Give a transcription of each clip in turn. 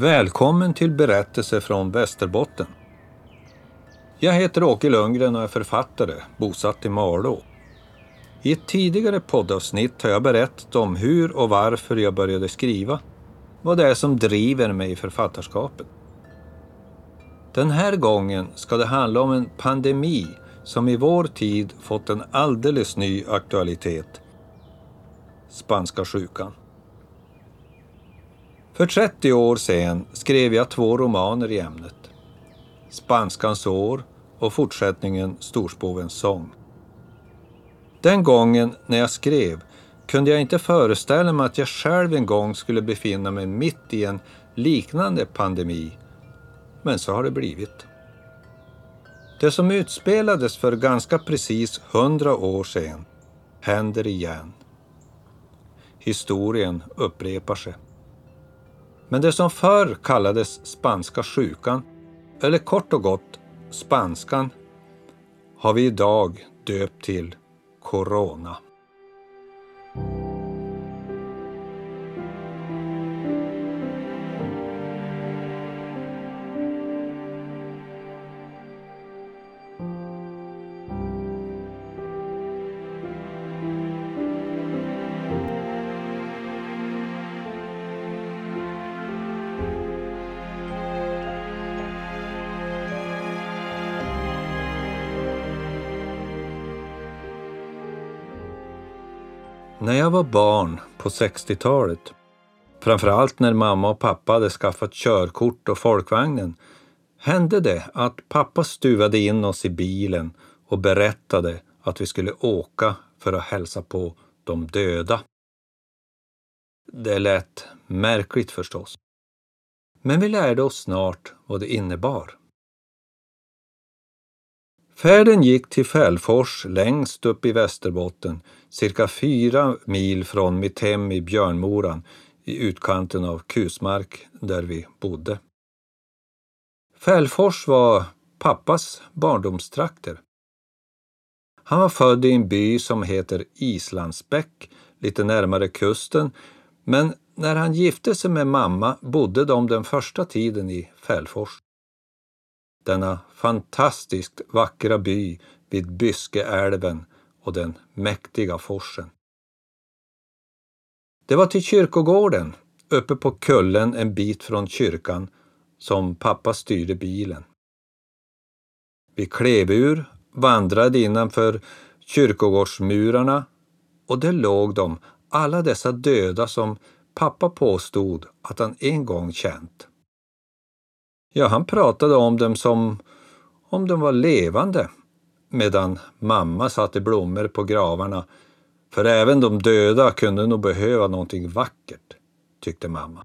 Välkommen till Berättelser från Västerbotten. Jag heter Åke Lundgren och är författare, bosatt i Malå. I ett tidigare poddavsnitt har jag berättat om hur och varför jag började skriva, vad det är som driver mig i författarskapet. Den här gången ska det handla om en pandemi som i vår tid fått en alldeles ny aktualitet. Spanska sjukan. För 30 år sedan skrev jag två romaner i ämnet. Spanskans år och fortsättningen Storspovens sång. Den gången när jag skrev kunde jag inte föreställa mig att jag själv en gång skulle befinna mig mitt i en liknande pandemi. Men så har det blivit. Det som utspelades för ganska precis hundra år sedan händer igen. Historien upprepar sig. Men det som förr kallades spanska sjukan, eller kort och gott spanskan, har vi idag döpt till corona. När jag var barn på 60-talet, framförallt när mamma och pappa hade skaffat körkort och folkvagnen, hände det att pappa stuvade in oss i bilen och berättade att vi skulle åka för att hälsa på de döda. Det lät märkligt förstås. Men vi lärde oss snart vad det innebar. Färden gick till Fällfors längst upp i Västerbotten, cirka fyra mil från mitt hem i Björnmoran i utkanten av Kusmark där vi bodde. Fällfors var pappas barndomstrakter. Han var född i en by som heter Islandsbäck, lite närmare kusten, men när han gifte sig med mamma bodde de den första tiden i Fällfors denna fantastiskt vackra by vid Byskeälven och den mäktiga forsen. Det var till kyrkogården, uppe på kullen en bit från kyrkan, som pappa styrde bilen. Vi klev ur, vandrade innanför kyrkogårdsmurarna och där låg de, alla dessa döda som pappa påstod att han en gång känt. Ja, han pratade om dem som om de var levande, medan mamma satte blommor på gravarna, för även de döda kunde nog behöva någonting vackert, tyckte mamma.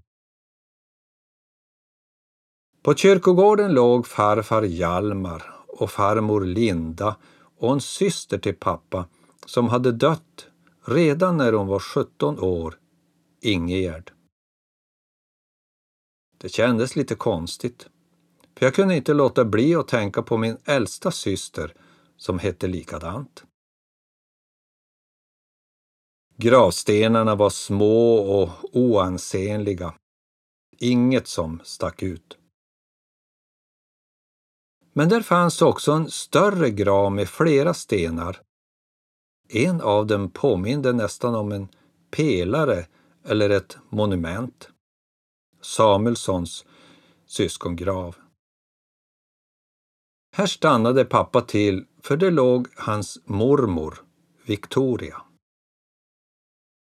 På kyrkogården låg farfar Hjalmar och farmor Linda och en syster till pappa som hade dött redan när hon var 17 år, Ingegerd. Det kändes lite konstigt. För jag kunde inte låta bli att tänka på min äldsta syster som hette likadant. Gravstenarna var små och oansenliga. Inget som stack ut. Men där fanns också en större grav med flera stenar. En av dem påminde nästan om en pelare eller ett monument. Samuelssons syskongrav. Här stannade pappa till för det låg hans mormor, Victoria.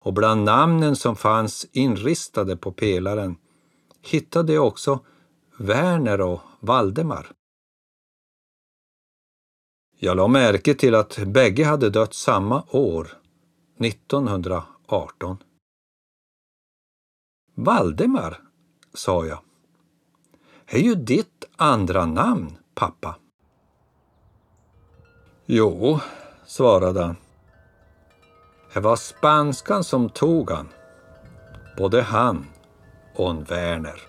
Och bland namnen som fanns inristade på pelaren hittade jag också Werner och Valdemar. Jag la märke till att bägge hade dött samma år, 1918. Valdemar, sa jag, är ju ditt andra namn, pappa. Jo, svarade han. Det var spanskan som tog han. Både han och en Werner.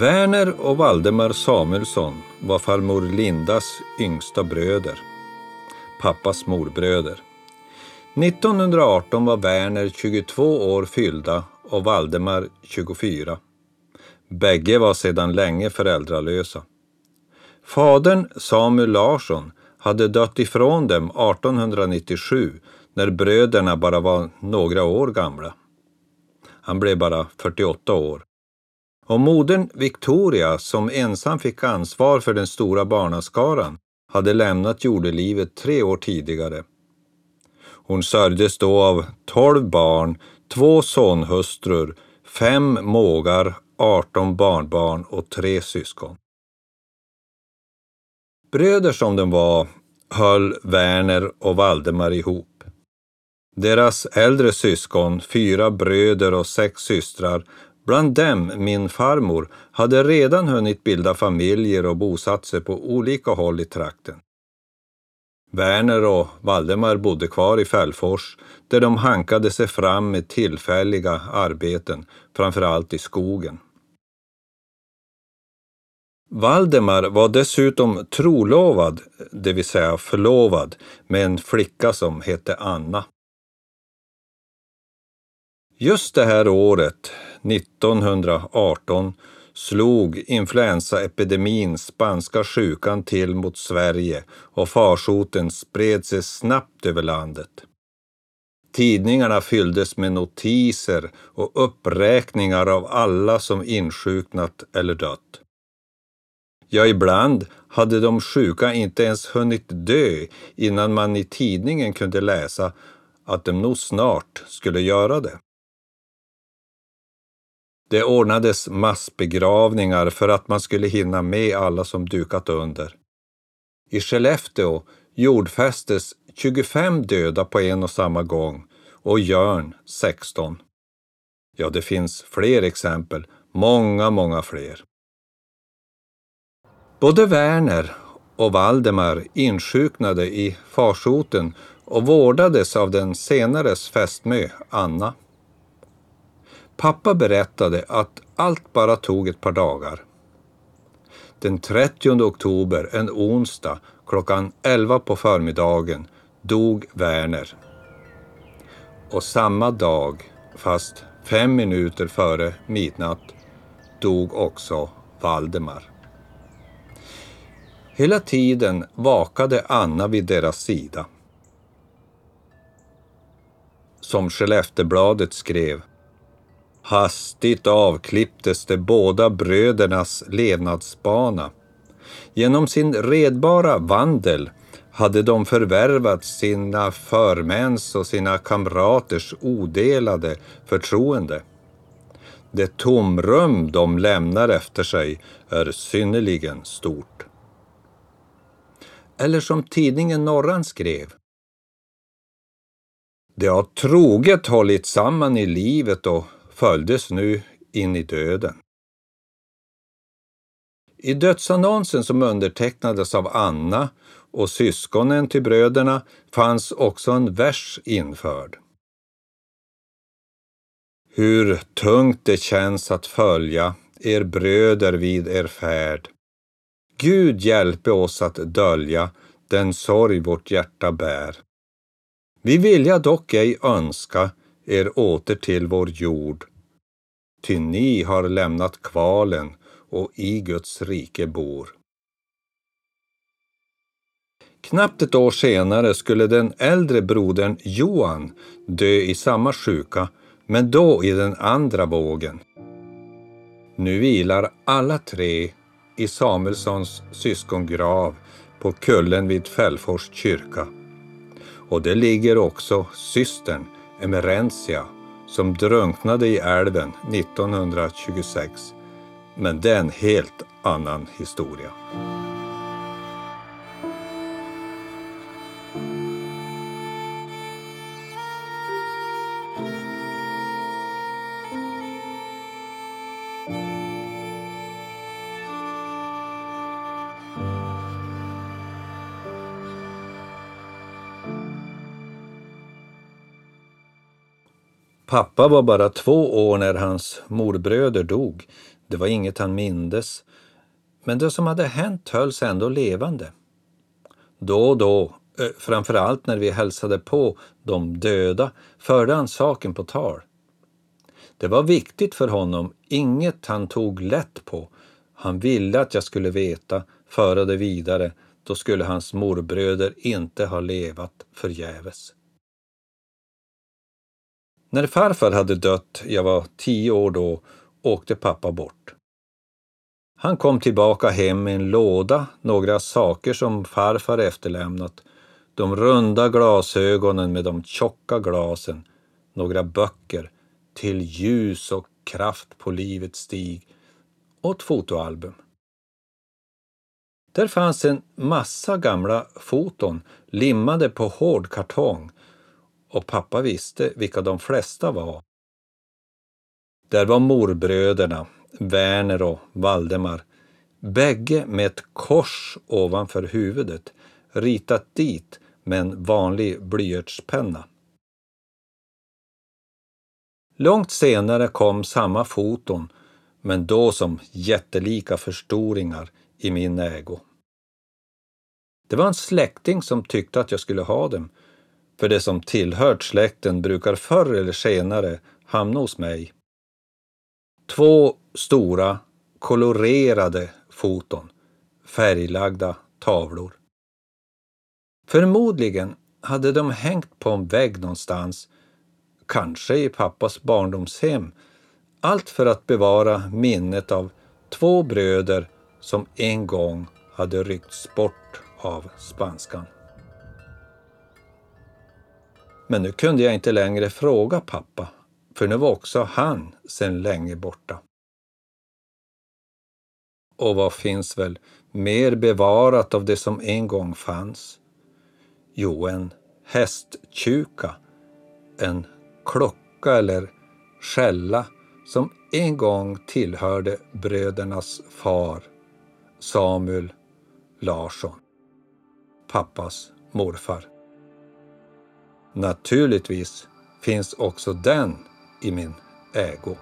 Verner och Valdemar Samuelsson var farmor Lindas yngsta bröder, pappas morbröder. 1918 var Verner 22 år fyllda och Valdemar 24. Bägge var sedan länge föräldralösa. Fadern Samuel Larsson hade dött ifrån dem 1897 när bröderna bara var några år gamla. Han blev bara 48 år. Och modern Victoria, som ensam fick ansvar för den stora barnaskaran, hade lämnat jordelivet tre år tidigare. Hon sörjdes då av tolv barn, två sonhustrur, fem mågar, arton barnbarn och tre syskon. Bröder som de var höll Werner och Valdemar ihop. Deras äldre syskon, fyra bröder och sex systrar, bland dem min farmor, hade redan hunnit bilda familjer och bosatt sig på olika håll i trakten. Werner och Valdemar bodde kvar i Fällfors där de hankade sig fram med tillfälliga arbeten, framförallt i skogen. Valdemar var dessutom trolovad, det vill säga förlovad, med en flicka som hette Anna. Just det här året, 1918, slog influensaepidemin spanska sjukan till mot Sverige och farsoten spred sig snabbt över landet. Tidningarna fylldes med notiser och uppräkningar av alla som insjuknat eller dött. Ja, ibland hade de sjuka inte ens hunnit dö innan man i tidningen kunde läsa att de nog snart skulle göra det. Det ordnades massbegravningar för att man skulle hinna med alla som dukat under. I Skellefteå jordfästes 25 döda på en och samma gång och Jörn 16. Ja, det finns fler exempel, många, många fler. Både Werner och Valdemar insjuknade i farsoten och vårdades av den senares fästmö Anna. Pappa berättade att allt bara tog ett par dagar. Den 30 oktober, en onsdag, klockan 11 på förmiddagen, dog Werner. Och samma dag, fast fem minuter före midnatt, dog också Valdemar. Hela tiden vakade Anna vid deras sida. Som Skelleftebladet skrev Hastigt avklipptes de båda brödernas levnadsbana. Genom sin redbara vandel hade de förvärvat sina förmäns och sina kamraters odelade förtroende. Det tomrum de lämnar efter sig är synnerligen stort. Eller som tidningen Norran skrev. De har troget hållit samman i livet och följdes nu in i döden. I dödsannonsen som undertecknades av Anna och syskonen till bröderna fanns också en vers införd. Hur tungt det känns att följa er bröder vid er färd. Gud hjälpe oss att dölja den sorg vårt hjärta bär. Vi vilja dock ej önska er åter till vår jord, ty ni har lämnat kvalen och i Guds rike bor. Knappt ett år senare skulle den äldre brodern Johan dö i samma sjuka, men då i den andra vågen. Nu vilar alla tre i Samuelssons syskongrav på kullen vid Fällfors kyrka. Och det ligger också systern Emerentia som drunknade i älven 1926. Men det är en helt annan historia. Pappa var bara två år när hans morbröder dog. Det var inget han mindes, men det som hade hänt hölls ändå levande. Då och då, eh, framförallt när vi hälsade på de döda, förde han saken på tal. Det var viktigt för honom, inget han tog lätt på. Han ville att jag skulle veta, föra det vidare, då skulle hans morbröder inte ha levat förgäves. När farfar hade dött, jag var tio år då, åkte pappa bort. Han kom tillbaka hem med en låda, några saker som farfar efterlämnat, de runda glasögonen med de tjocka glasen, några böcker, till ljus och kraft på livets stig och ett fotoalbum. Där fanns en massa gamla foton limmade på hård kartong och pappa visste vilka de flesta var. Där var morbröderna, Werner och Valdemar, bägge med ett kors ovanför huvudet, ritat dit med en vanlig blyertspenna. Långt senare kom samma foton, men då som jättelika förstoringar i min ägo. Det var en släkting som tyckte att jag skulle ha dem, för det som tillhört släkten brukar förr eller senare hamna hos mig. Två stora, kolorerade foton, färglagda tavlor. Förmodligen hade de hängt på en vägg någonstans, kanske i pappas barndomshem, allt för att bevara minnet av två bröder som en gång hade ryckts bort av spanskan. Men nu kunde jag inte längre fråga pappa, för nu var också han sedan länge borta. Och vad finns väl mer bevarat av det som en gång fanns? Jo, en hästtjuka, en klocka eller skälla som en gång tillhörde brödernas far Samuel Larsson, pappas morfar. Naturligtvis finns också den i min ägo.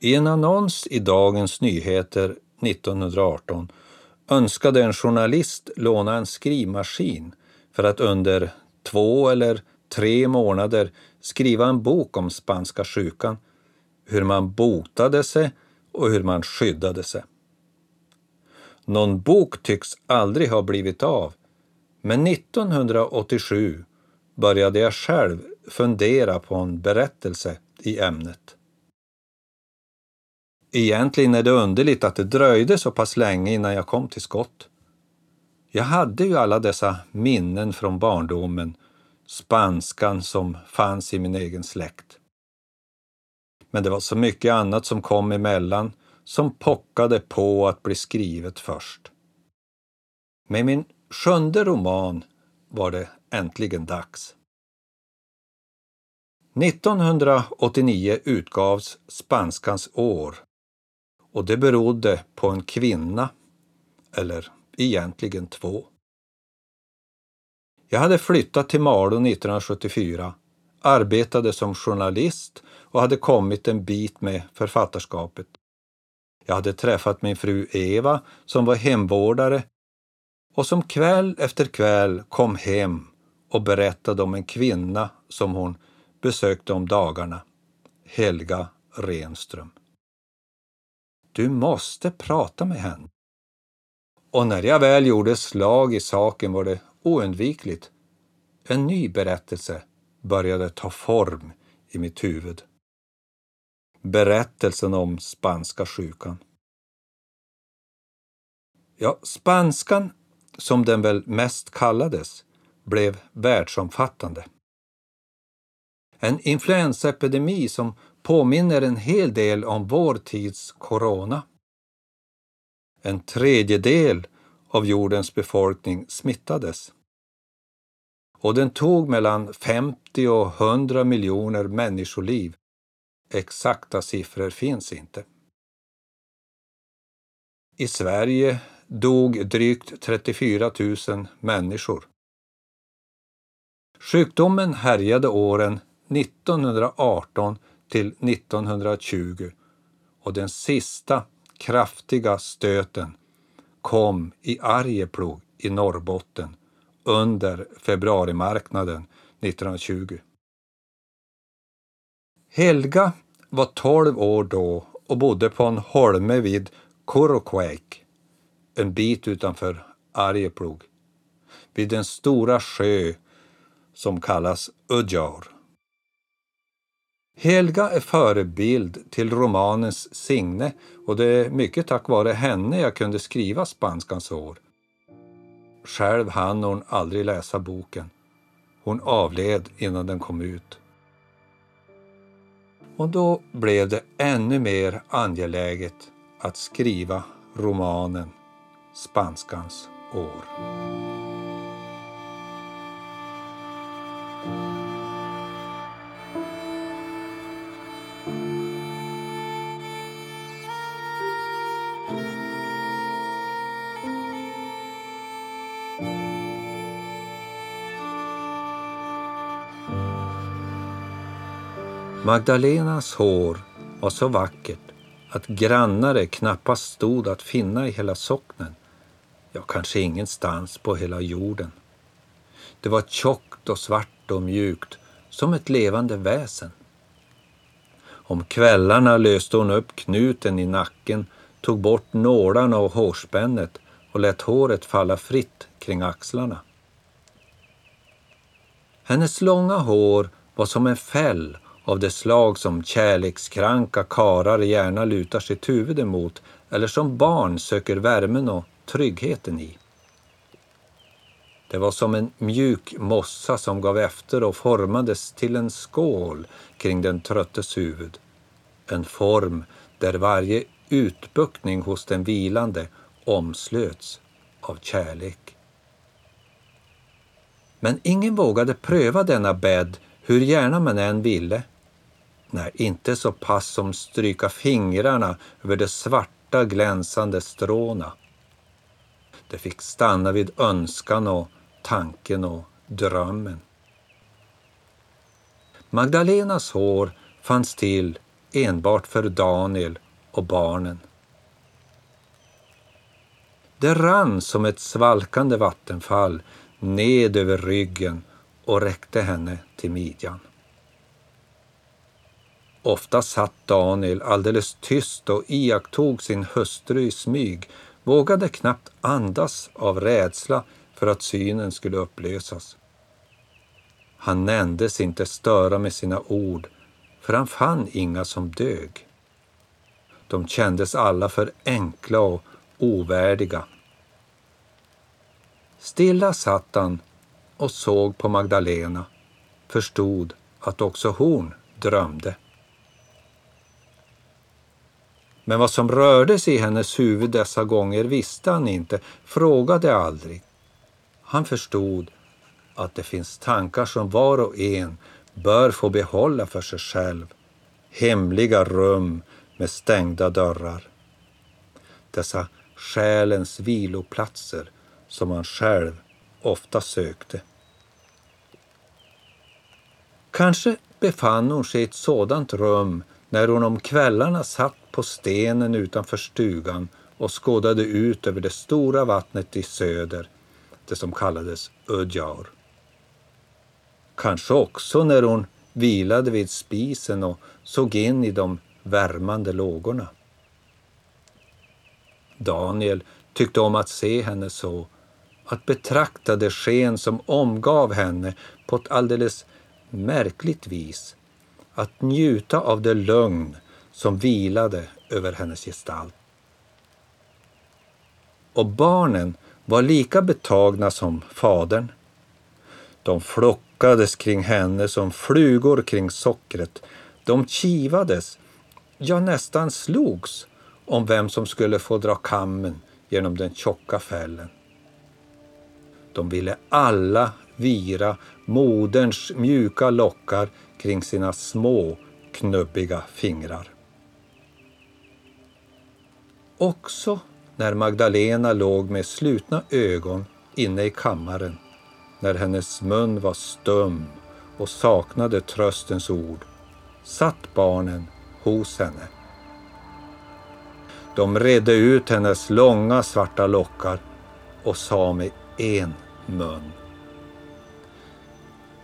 I en annons i Dagens Nyheter 1918 önskade en journalist låna en skrivmaskin för att under två eller tre månader skriva en bok om spanska sjukan, hur man botade sig och hur man skyddade sig. Någon bok tycks aldrig ha blivit av, men 1987 började jag själv fundera på en berättelse i ämnet. Egentligen är det underligt att det dröjde så pass länge innan jag kom till skott. Jag hade ju alla dessa minnen från barndomen, spanskan som fanns i min egen släkt. Men det var så mycket annat som kom emellan som pockade på att bli skrivet först. Med min sjunde roman var det äntligen dags. 1989 utgavs Spanskans år och det berodde på en kvinna, eller egentligen två. Jag hade flyttat till Malå 1974, arbetade som journalist och hade kommit en bit med författarskapet. Jag hade träffat min fru Eva som var hemvårdare och som kväll efter kväll kom hem och berättade om en kvinna som hon besökte om dagarna, Helga Renström. Du måste prata med henne. Och när jag väl gjorde slag i saken var det oundvikligt. En ny berättelse började ta form i mitt huvud. Berättelsen om spanska sjukan. Ja, spanskan, som den väl mest kallades, blev världsomfattande. En influensaepidemi som påminner en hel del om vår tids corona. En tredjedel av jordens befolkning smittades. och den tog mellan 50 och 100 miljoner människoliv. Exakta siffror finns inte. I Sverige dog drygt 34 000 människor. Sjukdomen härjade åren 1918 till 1920 och den sista kraftiga stöten kom i Arjeplog i Norrbotten under februarimarknaden 1920. Helga var 12 år då och bodde på en holme vid Koroquake, en bit utanför Arjeplog, vid den stora sjö som kallas Udjaur. Helga är förebild till romanens Signe och det är mycket tack vare henne jag kunde skriva Spanskans år. Själv hann hon aldrig läsa boken. Hon avled innan den kom ut. Och då blev det ännu mer angeläget att skriva romanen Spanskans år. Magdalenas hår var så vackert att grannare knappast stod att finna i hela socknen, ja, kanske ingenstans på hela jorden. Det var tjockt och svart och mjukt, som ett levande väsen. Om kvällarna löste hon upp knuten i nacken, tog bort nålarna och hårspännet och lät håret falla fritt kring axlarna. Hennes långa hår var som en fäll av det slag som kärlekskranka karar gärna lutar sitt huvud emot eller som barn söker värmen och tryggheten i. Det var som en mjuk mossa som gav efter och formades till en skål kring den tröttes huvud. En form där varje utbuktning hos den vilande omslöts av kärlek. Men ingen vågade pröva denna bädd hur gärna man än ville. Nej, inte så pass som stryka fingrarna över de svarta glänsande stråna. Det fick stanna vid önskan och tanken och drömmen. Magdalenas hår fanns till enbart för Daniel och barnen. Det rann som ett svalkande vattenfall ned över ryggen och räckte henne till midjan. Ofta satt Daniel alldeles tyst och iakttog sin hustru i smyg, vågade knappt andas av rädsla för att synen skulle upplösas. Han nändes inte störa med sina ord, för han fann inga som dög. De kändes alla för enkla och ovärdiga. Stilla satt han och såg på Magdalena, förstod att också hon drömde. Men vad som rörde sig i hennes huvud dessa gånger visste han inte, frågade aldrig. Han förstod att det finns tankar som var och en bör få behålla för sig själv. Hemliga rum med stängda dörrar. Dessa själens viloplatser som han själv ofta sökte. Kanske befann hon sig i ett sådant rum när hon om kvällarna satt på stenen utanför stugan och skådade ut över det stora vattnet i söder, det som kallades Udjaur. Kanske också när hon vilade vid spisen och såg in i de värmande lågorna. Daniel tyckte om att se henne så, att betrakta det sken som omgav henne på ett alldeles märkligt vis, att njuta av det lugn som vilade över hennes gestalt. Och barnen var lika betagna som fadern. De flockades kring henne som flugor kring sockret. De kivades, ja nästan slogs om vem som skulle få dra kammen genom den tjocka fällen. De ville alla vira moderns mjuka lockar kring sina små knubbiga fingrar. Också när Magdalena låg med slutna ögon inne i kammaren, när hennes mun var stum och saknade tröstens ord, satt barnen hos henne. De redde ut hennes långa svarta lockar och sa med en mun.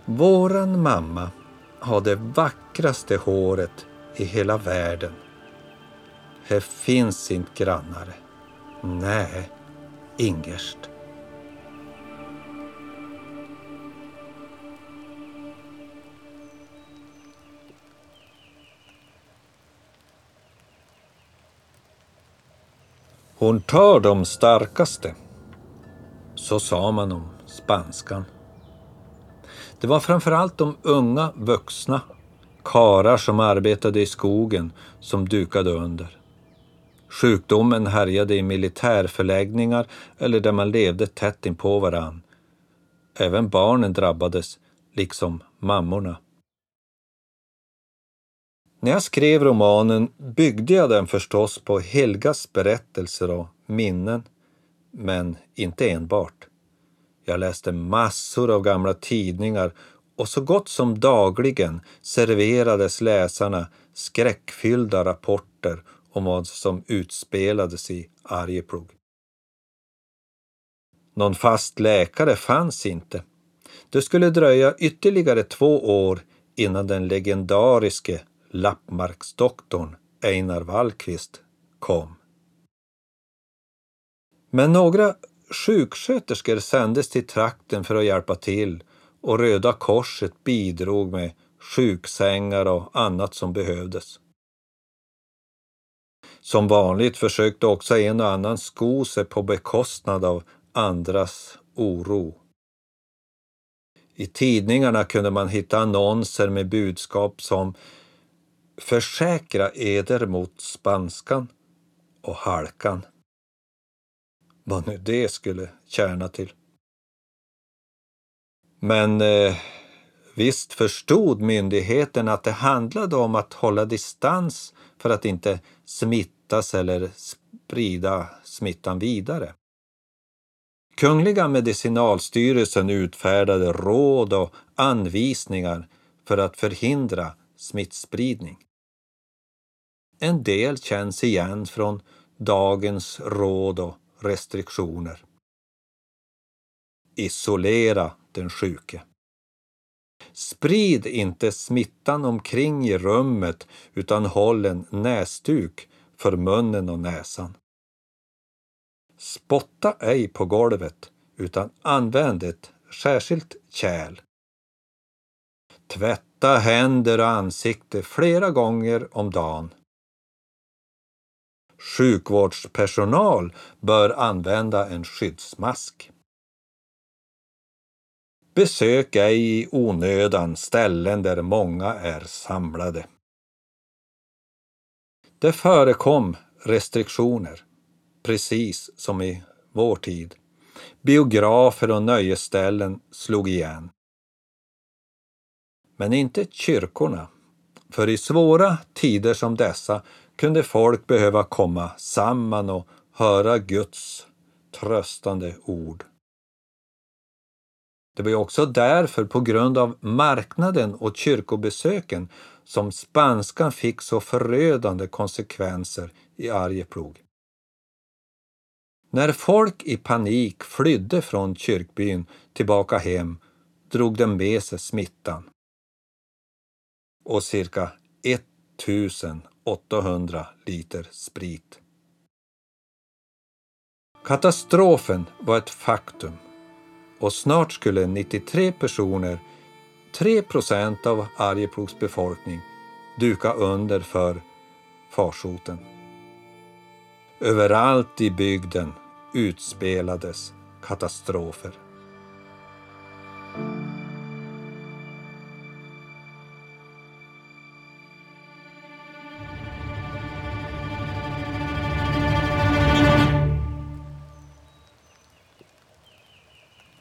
Våran mamma har det vackraste håret i hela världen. Här finns inte grannar. Nej, ingerst. Hon tar de starkaste. Så sa man om spanskan. Det var framförallt de unga vuxna, karar som arbetade i skogen, som dukade under. Sjukdomen härjade i militärförläggningar eller där man levde tätt inpå varann. Även barnen drabbades, liksom mammorna. När jag skrev romanen byggde jag den förstås på Helgas berättelser och minnen, men inte enbart. Jag läste massor av gamla tidningar och så gott som dagligen serverades läsarna skräckfyllda rapporter om vad som utspelades i Arjeplog. Någon fast läkare fanns inte. Det skulle dröja ytterligare två år innan den legendariske lappmarksdoktorn Einar Wallqvist kom. Men några sjuksköterskor sändes till trakten för att hjälpa till och Röda Korset bidrog med sjuksängar och annat som behövdes. Som vanligt försökte också en och annan sko sig på bekostnad av andras oro. I tidningarna kunde man hitta annonser med budskap som Försäkra eder mot spanskan och halkan. Vad nu det skulle tjäna till. Men eh, visst förstod myndigheten att det handlade om att hålla distans för att inte smittas eller sprida smittan vidare. Kungliga medicinalstyrelsen utfärdade råd och anvisningar för att förhindra smittspridning. En del känns igen från dagens råd och restriktioner. Isolera den sjuke. Sprid inte smittan omkring i rummet utan håll en näsduk för munnen och näsan. Spotta ej på golvet utan använd ett särskilt kärl. Tvätta händer och ansikte flera gånger om dagen. Sjukvårdspersonal bör använda en skyddsmask. Besök ej i onödan ställen där många är samlade. Det förekom restriktioner, precis som i vår tid. Biografer och nöjesställen slog igen. Men inte kyrkorna, för i svåra tider som dessa kunde folk behöva komma samman och höra Guds tröstande ord. Det var också därför, på grund av marknaden och kyrkobesöken, som spanskan fick så förödande konsekvenser i Arjeplog. När folk i panik flydde från kyrkbyn tillbaka hem drog de med sig smittan. Och cirka 1800 liter sprit. Katastrofen var ett faktum och snart skulle 93 personer, 3 procent av Arjeplogs befolkning, duka under för farsoten. Överallt i bygden utspelades katastrofer.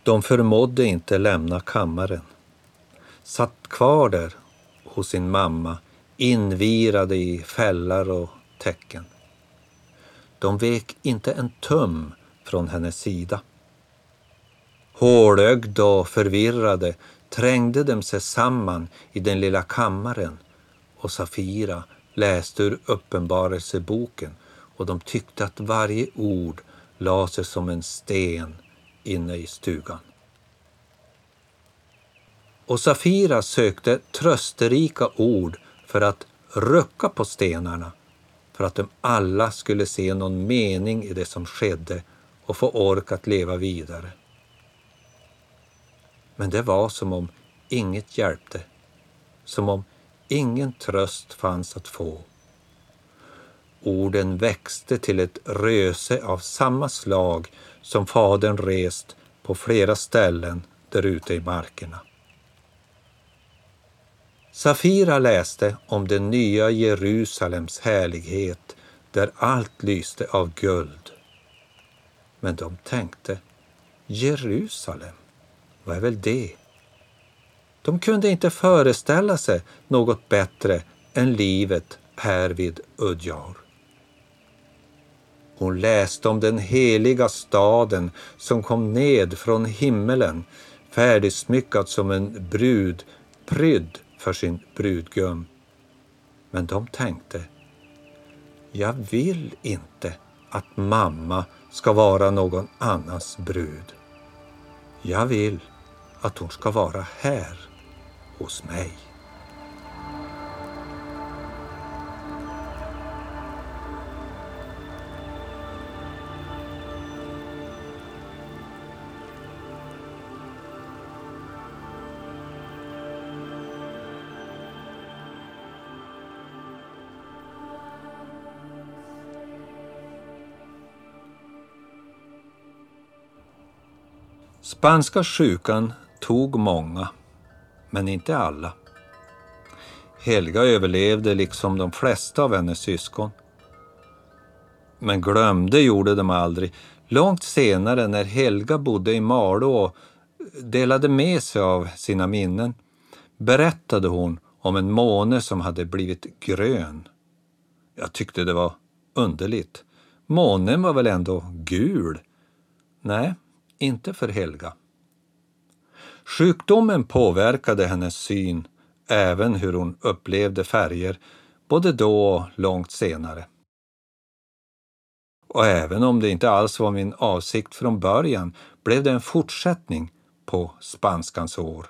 De förmådde inte lämna kammaren. Satt kvar där hos sin mamma, invirade i fällar och täcken. De vek inte en tum från hennes sida. Hålögda och förvirrade trängde de sig samman i den lilla kammaren och Safira läste ur Uppenbarelseboken och de tyckte att varje ord la sig som en sten inne i stugan. Och Safira sökte trösterika ord för att rucka på stenarna för att de alla skulle se någon mening i det som skedde och få ork att leva vidare. Men det var som om inget hjälpte, som om ingen tröst fanns att få. Orden växte till ett röse av samma slag som fadern rest på flera ställen där ute i markerna. Safira läste om det nya Jerusalems härlighet där allt lyste av guld. Men de tänkte, Jerusalem, vad är väl det? De kunde inte föreställa sig något bättre än livet här vid Udjar. Hon läste om den heliga staden som kom ned från himmelen färdigsmyckad som en brud, prydd för sin brudgum. Men de tänkte, jag vill inte att mamma ska vara någon annans brud. Jag vill att hon ska vara här hos mig. Spanska sjukan tog många, men inte alla. Helga överlevde liksom de flesta av hennes syskon. Men glömde gjorde de aldrig. Långt senare när Helga bodde i Malå och delade med sig av sina minnen berättade hon om en måne som hade blivit grön. Jag tyckte det var underligt. Månen var väl ändå gul? Nej, inte för Helga. Sjukdomen påverkade hennes syn, även hur hon upplevde färger, både då och långt senare. Och även om det inte alls var min avsikt från början blev det en fortsättning på spanskans år.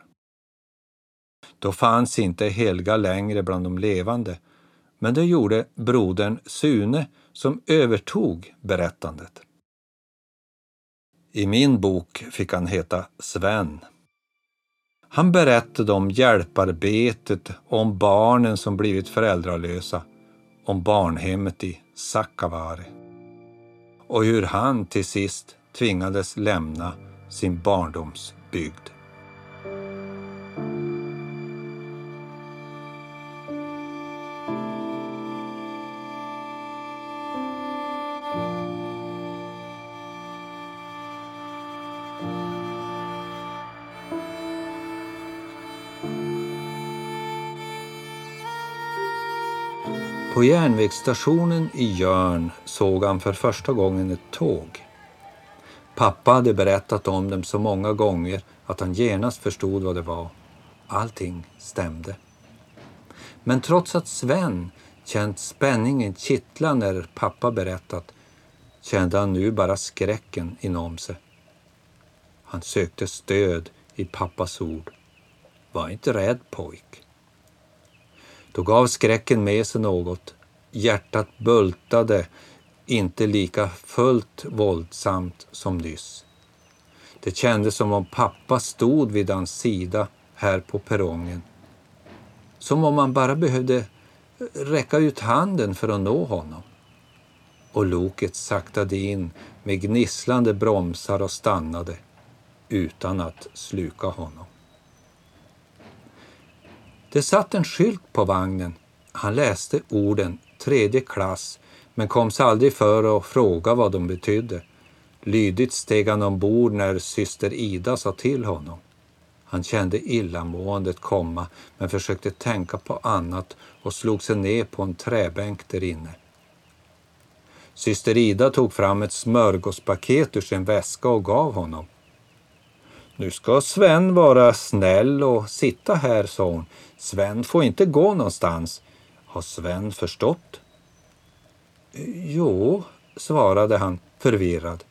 Då fanns inte Helga längre bland de levande, men det gjorde brodern Sune som övertog berättandet. I min bok fick han heta Sven. Han berättade om hjälparbetet och om barnen som blivit föräldralösa, om barnhemmet i Sakavare och hur han till sist tvingades lämna sin barndomsbygd. På järnvägsstationen i Jörn såg han för första gången ett tåg. Pappa hade berättat om dem så många gånger att han genast förstod vad det var. Allting stämde. Men trots att Sven känt spänningen kittla när pappa berättat kände han nu bara skräcken inom sig. Han sökte stöd i pappas ord. Var inte rädd pojk. Då gav skräcken med sig något. Hjärtat bultade inte lika fullt våldsamt som nyss. Det kändes som om pappa stod vid hans sida här på perrongen. Som om man bara behövde räcka ut handen för att nå honom. Och loket saktade in med gnisslande bromsar och stannade utan att sluka honom. Det satt en skylt på vagnen. Han läste orden tredje klass men kom sig aldrig för att fråga vad de betydde. Lydigt steg han ombord när syster Ida sa till honom. Han kände illamåendet komma men försökte tänka på annat och slog sig ner på en träbänk där inne. Syster Ida tog fram ett smörgåspaket ur sin väska och gav honom. Nu ska Sven vara snäll och sitta här, sa hon. Sven får inte gå någonstans. Har Sven förstått? Jo, svarade han förvirrad.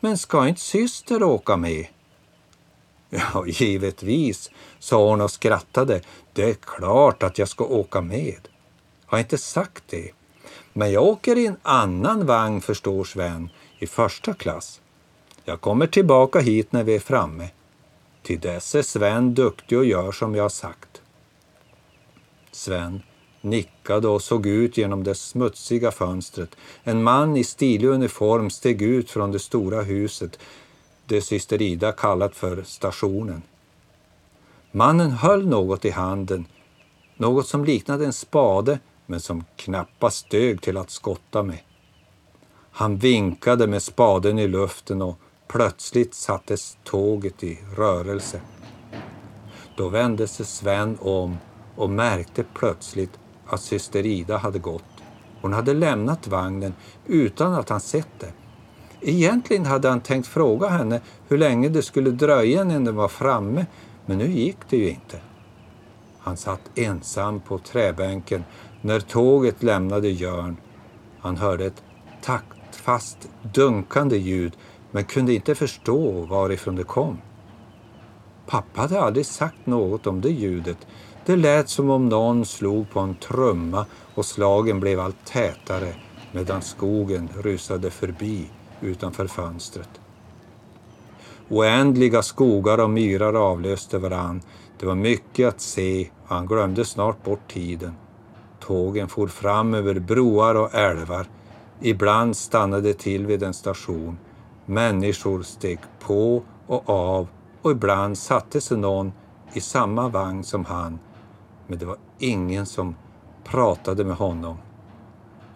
Men ska inte syster åka med? Ja, givetvis, sa hon och skrattade. Det är klart att jag ska åka med. Har inte sagt det. Men jag åker i en annan vagn, förstår Sven, i första klass. Jag kommer tillbaka hit när vi är framme. Till dess är Sven duktig och gör som jag har sagt. Sven nickade och såg ut genom det smutsiga fönstret. En man i stilig uniform steg ut från det stora huset, det syster Ida kallat för stationen. Mannen höll något i handen, något som liknade en spade men som knappast dög till att skotta med. Han vinkade med spaden i luften och plötsligt sattes tåget i rörelse. Då vände sig Sven om och märkte plötsligt att syster Ida hade gått. Hon hade lämnat vagnen utan att han sett det. Egentligen hade han tänkt fråga henne hur länge det skulle dröja innan den var framme, men nu gick det ju inte. Han satt ensam på träbänken när tåget lämnade Jörn. Han hörde ett taktfast dunkande ljud men kunde inte förstå varifrån det kom. Pappa hade aldrig sagt något om det ljudet. Det lät som om någon slog på en trumma och slagen blev allt tätare medan skogen rusade förbi utanför fönstret. Oändliga skogar och myrar avlöste varann. Det var mycket att se och han glömde snart bort tiden. Tågen for fram över broar och älvar. Ibland stannade till vid en station. Människor steg på och av och ibland satte sig någon i samma vagn som han. Men det var ingen som pratade med honom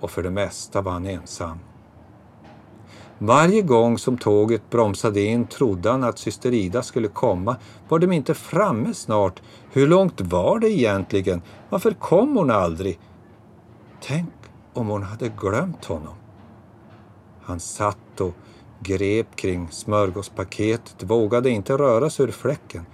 och för det mesta var han ensam. Varje gång som tåget bromsade in trodde han att syster Ida skulle komma. Var de inte framme snart? Hur långt var det egentligen? Varför kom hon aldrig? Tänk om hon hade glömt honom. Han satt och grep kring smörgåspaketet, vågade inte röra sig ur fläcken.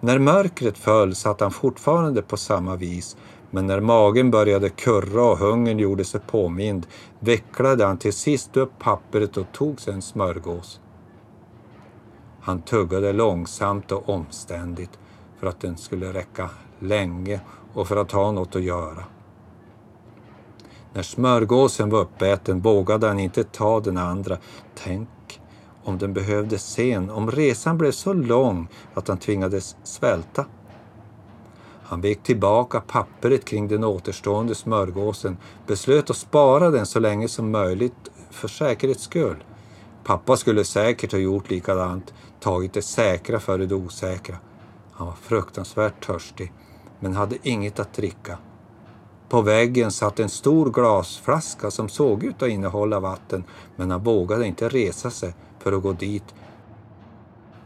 När mörkret föll satt han fortfarande på samma vis, men när magen började kurra och hungern gjorde sig påmind vecklade han till sist upp pappret och tog sig en smörgås. Han tuggade långsamt och omständigt för att den skulle räcka länge och för att ha något att göra. När smörgåsen var uppäten vågade han inte ta den andra. Tänk om den behövdes sen, om resan blev så lång att han tvingades svälta. Han vek tillbaka pappret kring den återstående smörgåsen, beslöt att spara den så länge som möjligt för säkerhets skull. Pappa skulle säkert ha gjort likadant, tagit det säkra före det osäkra. Han var fruktansvärt törstig, men hade inget att dricka. På väggen satt en stor glasflaska som såg ut att innehålla vatten, men han vågade inte resa sig för att gå dit.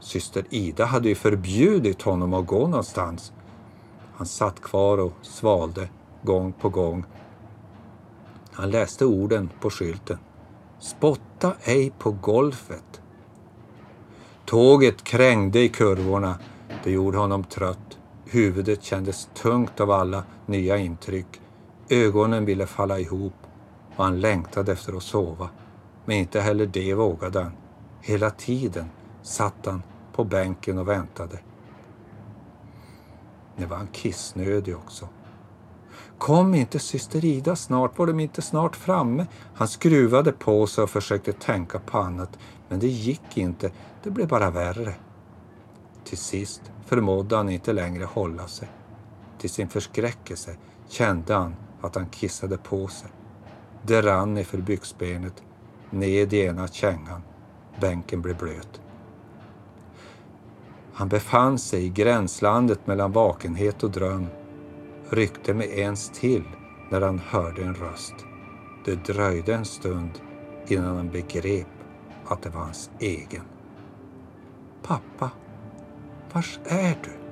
Syster Ida hade ju förbjudit honom att gå någonstans. Han satt kvar och svalde gång på gång. Han läste orden på skylten. Spotta ej på golfet. Tåget krängde i kurvorna. Det gjorde honom trött. Huvudet kändes tungt av alla nya intryck. Ögonen ville falla ihop och han längtade efter att sova. Men inte heller det vågade han. Hela tiden satt han på bänken och väntade. Nu var han kissnödig också. Kom inte syster Ida snart? Var de inte snart framme? Han skruvade på sig och försökte tänka på annat, men det gick inte. Det blev bara värre. Till sist förmådde han inte längre hålla sig. Till sin förskräckelse kände han att han kissade på sig. Det rann iför byxbenet, ned i ena kängan. Bänken blev blöt. Han befann sig i gränslandet mellan vakenhet och dröm, ryckte med ens till när han hörde en röst. Det dröjde en stund innan han begrep att det var hans egen. Pappa, var är du?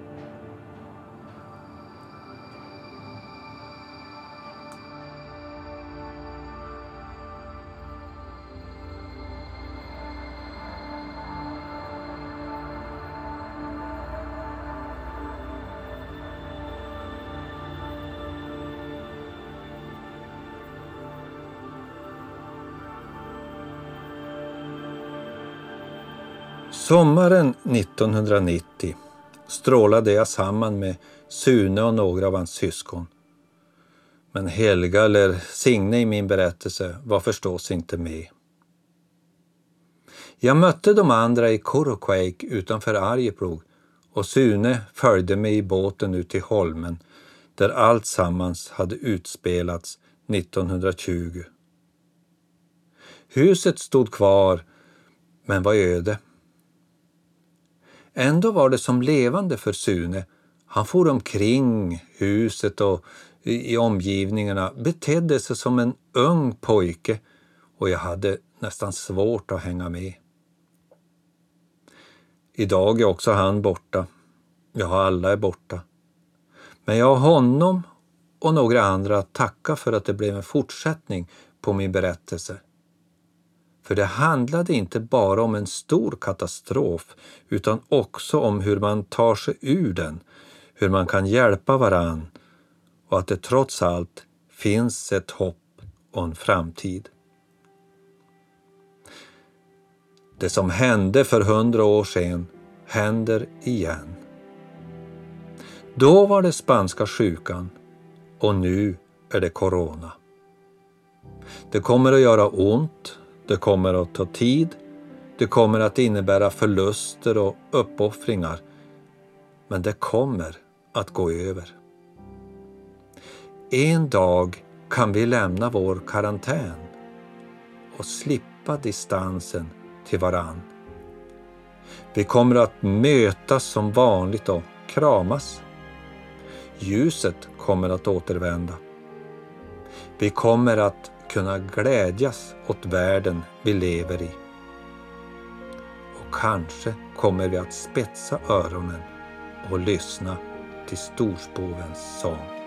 Sommaren 1990 strålade jag samman med Sune och några av hans syskon. Men Helga eller Signe i min berättelse var förstås inte med. Jag mötte de andra i Koroquake utanför Arjeplog och Sune följde mig i båten ut till Holmen där allt sammans hade utspelats 1920. Huset stod kvar men var öde. Ändå var det som levande för Sune. Han for omkring huset och i omgivningarna, betedde sig som en ung pojke och jag hade nästan svårt att hänga med. Idag är också han borta. Ja, alla är borta. Men jag har honom och några andra att tacka för att det blev en fortsättning på min berättelse. För det handlade inte bara om en stor katastrof utan också om hur man tar sig ur den, hur man kan hjälpa varann och att det trots allt finns ett hopp och en framtid. Det som hände för hundra år sedan händer igen. Då var det spanska sjukan och nu är det corona. Det kommer att göra ont det kommer att ta tid. Det kommer att innebära förluster och uppoffringar. Men det kommer att gå över. En dag kan vi lämna vår karantän och slippa distansen till varann. Vi kommer att mötas som vanligt och kramas. Ljuset kommer att återvända. Vi kommer att kunna glädjas åt världen vi lever i. Och kanske kommer vi att spetsa öronen och lyssna till storspovens sång.